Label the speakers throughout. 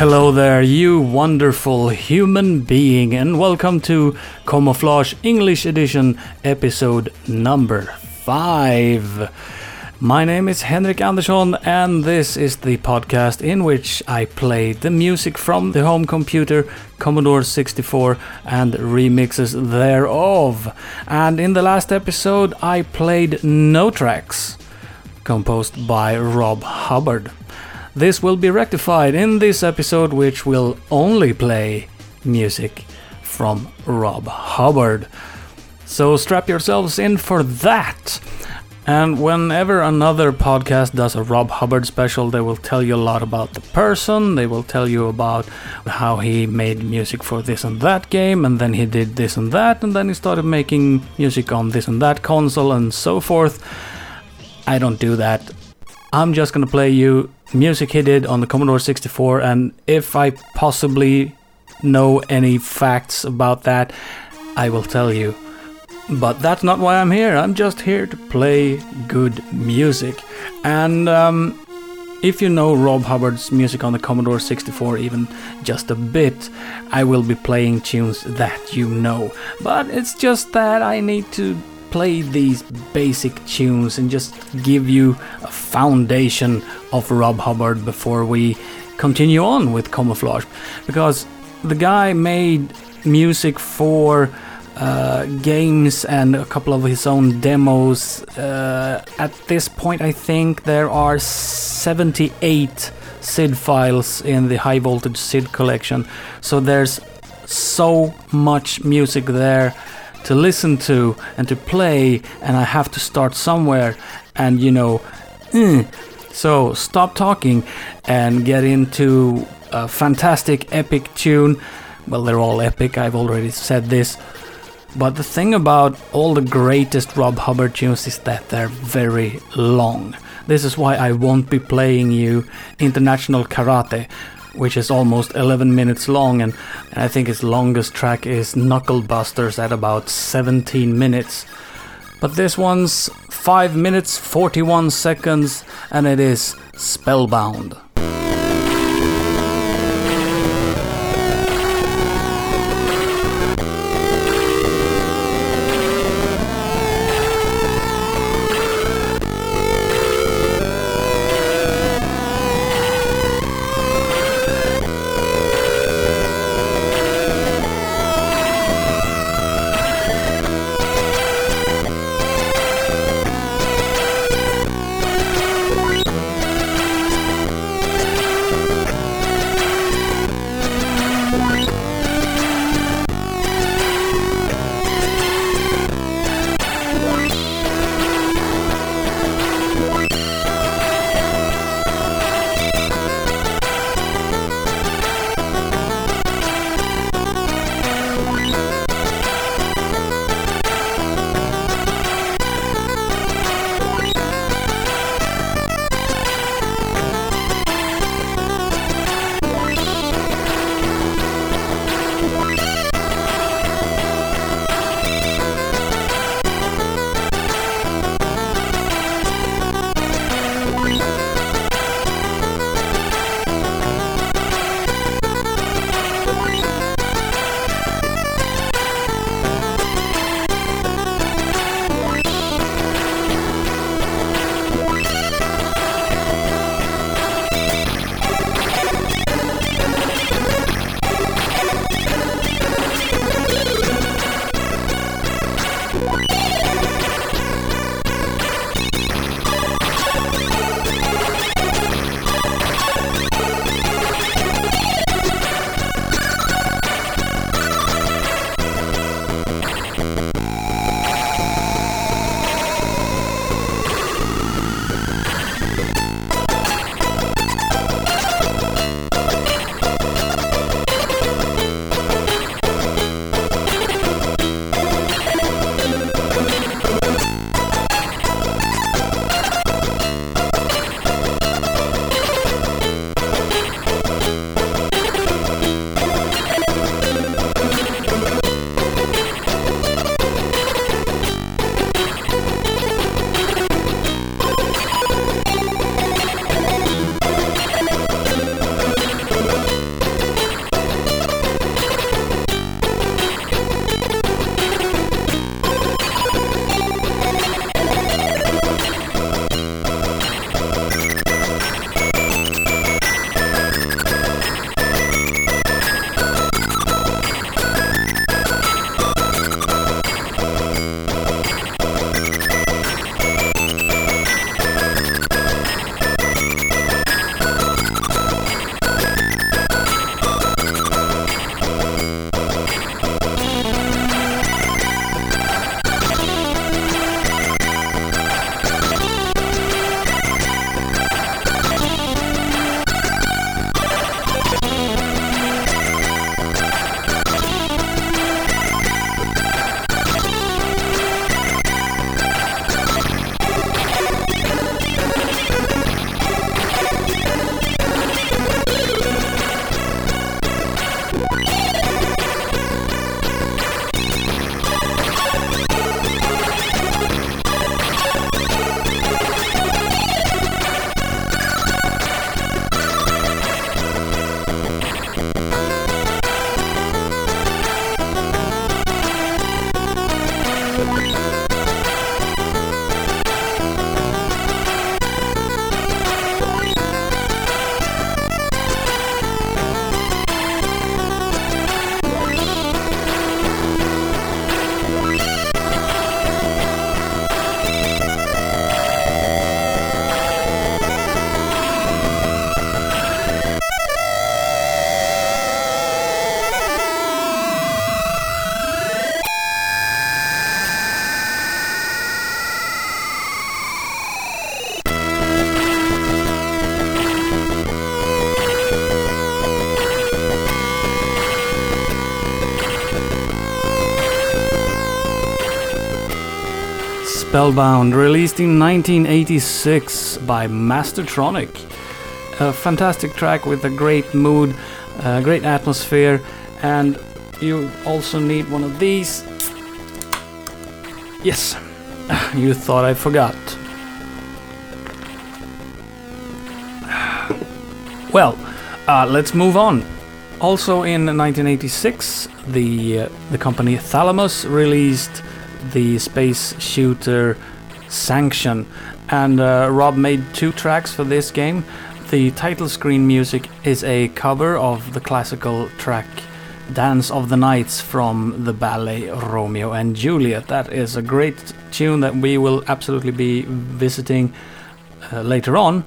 Speaker 1: Hello there, you wonderful human being, and welcome to Camouflage English Edition, episode number 5. My name is Henrik Andersson, and this is the podcast in which I play the music from the home computer Commodore 64 and remixes thereof. And in the last episode, I played No Tracks, composed by Rob Hubbard. This will be rectified in this episode, which will only play music from Rob Hubbard. So strap yourselves in for that. And whenever another podcast does a Rob Hubbard special, they will tell you a lot about the person, they will tell you about how he made music for this and that game, and then he did this and that, and then he started making music on this and that console, and so forth. I don't do that. I'm just gonna play you music he did on the Commodore 64, and if I possibly know any facts about that, I will tell you. But that's not why I'm here. I'm just here to play good music. And um, if you know Rob Hubbard's music on the Commodore 64 even just a bit, I will be playing tunes that you know. But it's just that I need to play these basic tunes and just give you a foundation of Rob Hubbard before we continue on with Camouflage. Because the guy made music for uh, games and a couple of his own demos. Uh, at this point, I think there are 78 SID files in the High Voltage SID collection. So there's so much music there to listen to and to play, and I have to start somewhere. And you know, mm. so stop talking and get into a fantastic epic tune. Well, they're all epic, I've already said this. But the thing about all the greatest Rob Hubbard tunes is that they're very long. This is why I won't be playing you International Karate, which is almost 11 minutes long, and I think its longest track is Knuckle Busters at about 17 minutes. But this one's 5 minutes 41 seconds, and it is Spellbound. Spellbound, released in 1986 by Mastertronic. A fantastic track with a great mood, a great atmosphere, and you also need one of these. Yes, you thought I forgot. Well, uh, let's move on. Also in 1986, the uh, the company Thalamus released the space shooter Sanction, and uh, Rob made two tracks for this game. The title screen music is a cover of the classical track Dance of the Knights from the ballet Romeo and Juliet. That is a great tune that we will absolutely be visiting uh, later on.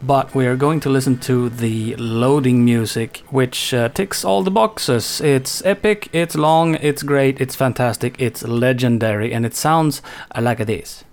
Speaker 1: But we are going to listen to the loading music, which uh, ticks all the boxes. It's epic, it's long, it's great, it's fantastic, it's legendary, and it sounds like this.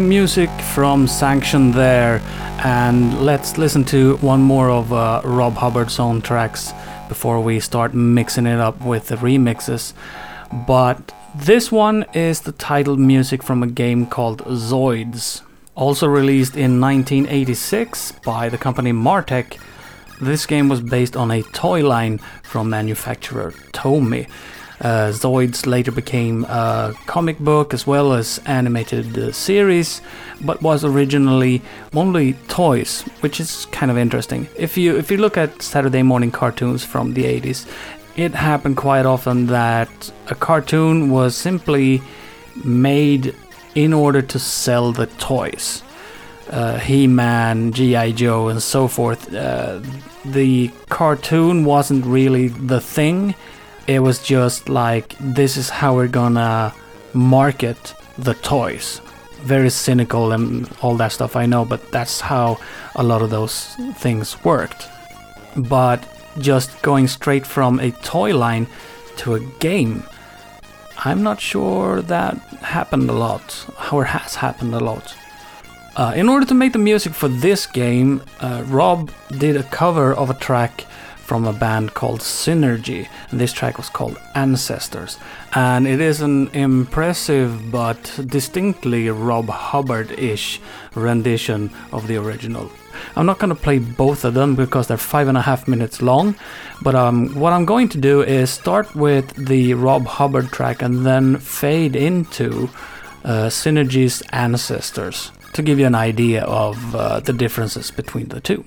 Speaker 1: Music from Sanction there, and let's listen to one more of uh, Rob Hubbard's own tracks before we start mixing it up with the remixes. But this one is the title music from a game called Zoids. Also released in 1986 by the company Martech, this game was based on a toy line from manufacturer Tomy. Uh, Zoids later became a comic book as well as animated uh, series, but was originally only toys, which is kind of interesting. If you if you look at Saturday morning cartoons from the 80s, it happened quite often that a cartoon was simply made in order to sell the toys. Uh, He-Man, G.I. Joe, and so forth. Uh, the cartoon wasn't really the thing. It was just like this is how we're gonna market the toys. Very cynical and all that stuff. I know, but that's how a lot of those things worked. But just going straight from a toy line to a game. I'm not sure that happened a lot, or has happened a lot. Uh, in order to make the music for this game, uh, Rob did a cover of a track from a band called Synergy, and this track was called Ancestors. And it is an impressive but distinctly Rob Hubbard ish rendition of the original. I'm not going to play both of them because they're five and a half minutes long, but um, what I'm going to do is start with the Rob Hubbard track and then fade into uh, Synergy's Ancestors to give you an idea of uh, the differences between the two.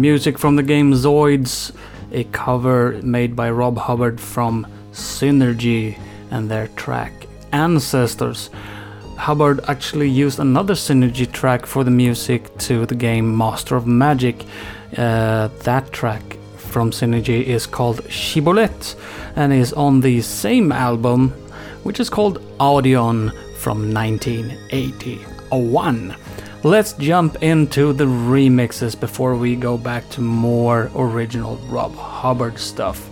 Speaker 1: Music from the game Zoids, a cover made by Rob Hubbard from Synergy and their track Ancestors. Hubbard actually used another Synergy track for the music to the game Master of Magic. Uh, that track from Synergy is called Shibboleth and is on the same album, which is called Audion from 1981. Let's jump into the remixes before we go back to more original Rob Hubbard stuff.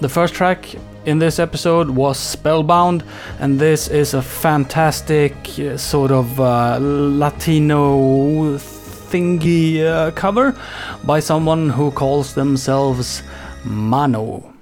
Speaker 1: The first track in this episode was Spellbound, and this is a fantastic uh, sort of uh, Latino thingy uh, cover by someone who calls themselves Mano.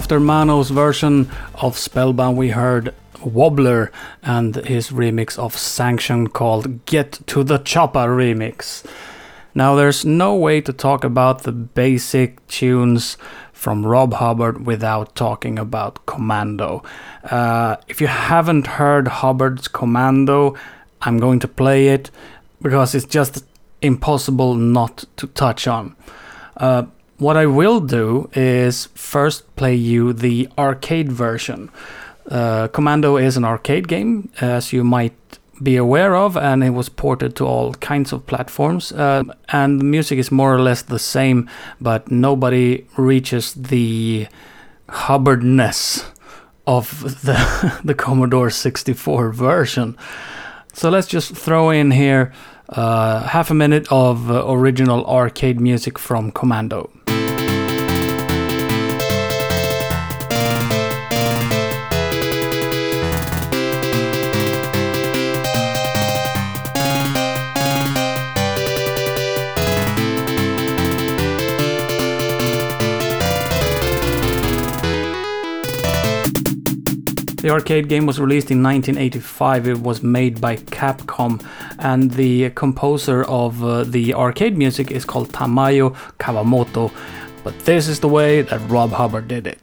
Speaker 1: After Mano's version of Spellbound, we heard Wobbler and his remix of Sanction called Get to the Chopper remix. Now, there's no way to talk about the basic tunes from Rob Hubbard without talking about Commando. Uh, if you haven't heard Hubbard's Commando, I'm going to play it because it's just impossible not to touch on. Uh, what I will do is first play you the arcade version. Uh, Commando is an arcade game, as you might be aware of, and it was ported to all kinds of platforms. Uh, and the music is more or less the same, but nobody reaches the Hubbardness of the the Commodore 64 version. So let's just throw in here half a minute of uh, original arcade music from Commando. The arcade game was released in 1985. It was made by Capcom, and the composer of uh, the arcade music is called Tamayo Kawamoto. But this is the way that Rob Hubbard did it.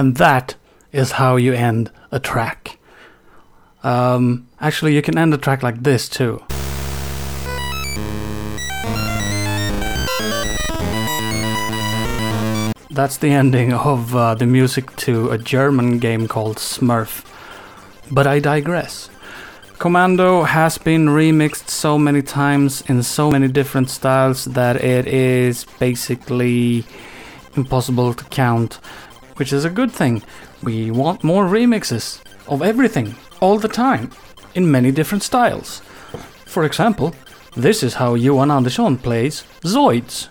Speaker 1: And that is how you end a track. Um, actually, you can end a track like this too. That's the ending of uh, the music to a German game called Smurf. But I digress. Commando has been remixed so many times in so many different styles that it is basically impossible to count, which is a good thing. We want more remixes of everything, all the time, in many different styles. For example, this is how Johan Andersson plays Zoids.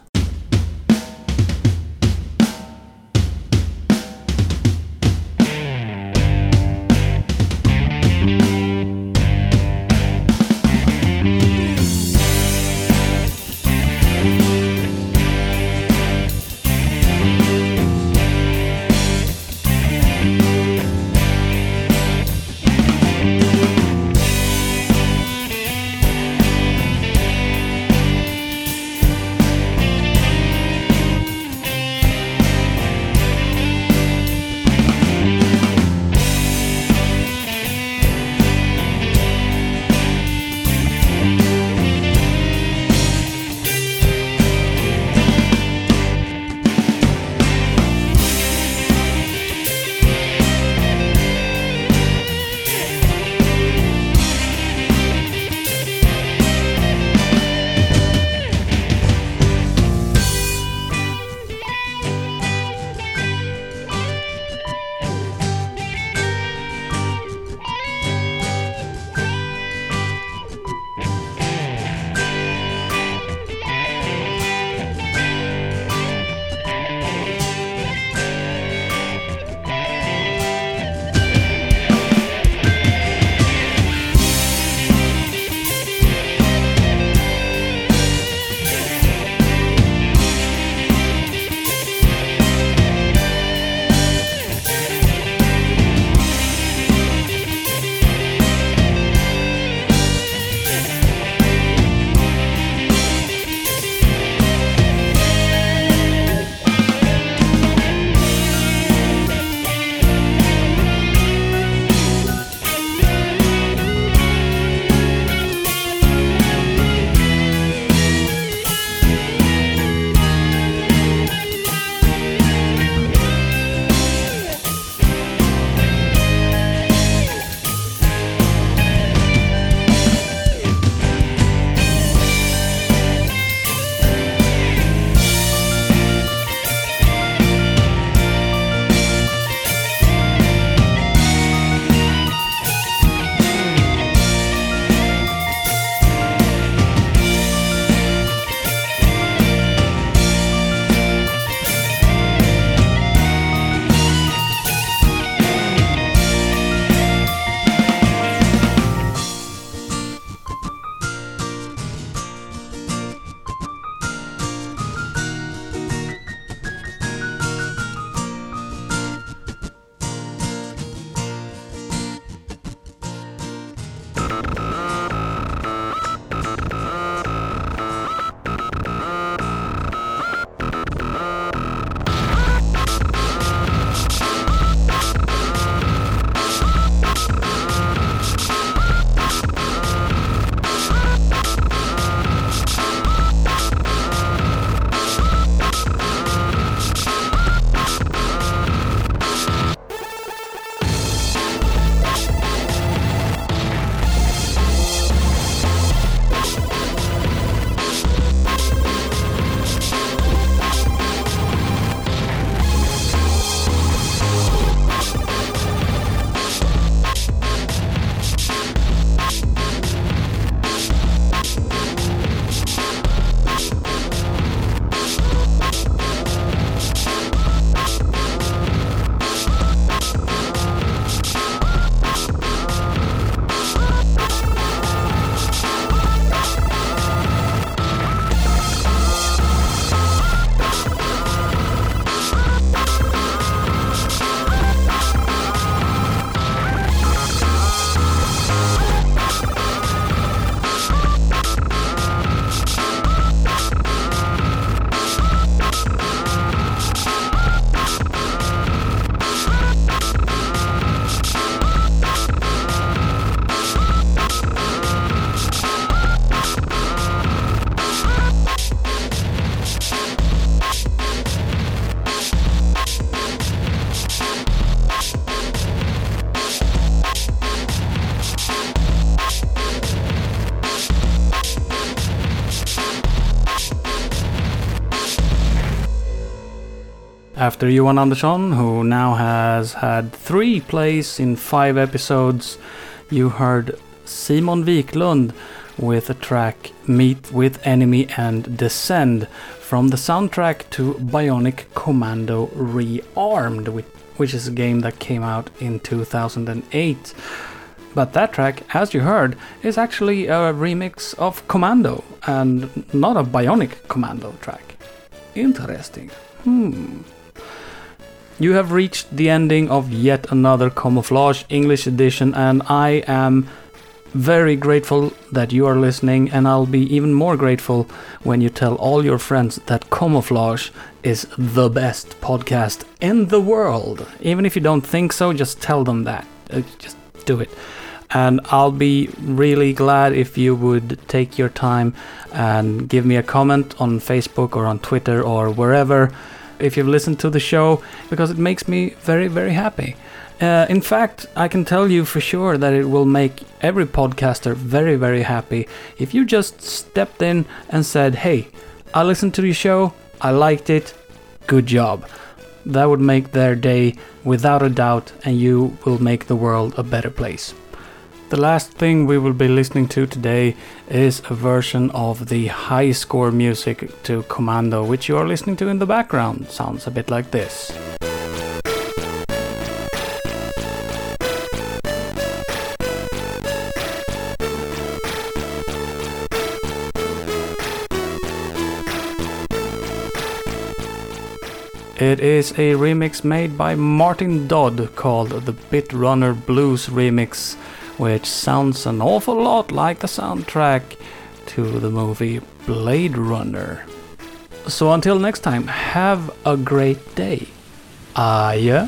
Speaker 1: After Johan Andersson, who now has had three plays in five episodes, you heard Simon Viklund with a track Meet with Enemy and Descend from the soundtrack to Bionic Commando Rearmed, which is a game that came out in 2008. But that track, as you heard, is actually a remix of Commando and not a Bionic Commando track. Interesting. Hmm. You have reached the ending of yet another Camouflage English edition, and I am very grateful that you are listening, and I'll be even more grateful when you tell all your friends that Camouflage is the best podcast in the world. Even if you don't think so, just tell them that. Uh, just do it. And I'll be really glad if you would take your time and give me a comment on Facebook or on Twitter or wherever if you've listened to the show because it makes me very, very happy. Uh, in fact, I can tell you for sure that it will make every podcaster very, very happy if you just stepped in and said, Hey, I listened to your show, I liked it, good job. That would make their day without a doubt, and you will make the world a better place. The last thing we will be listening to today is a version of the high score music to Commando, which you are listening to in the background. Sounds a bit like this. It is a remix made by Martin Dodd called the Bit Runner Blues Remix which sounds an awful lot like the soundtrack to the movie Blade Runner. So until next time, have a great day. Yeah.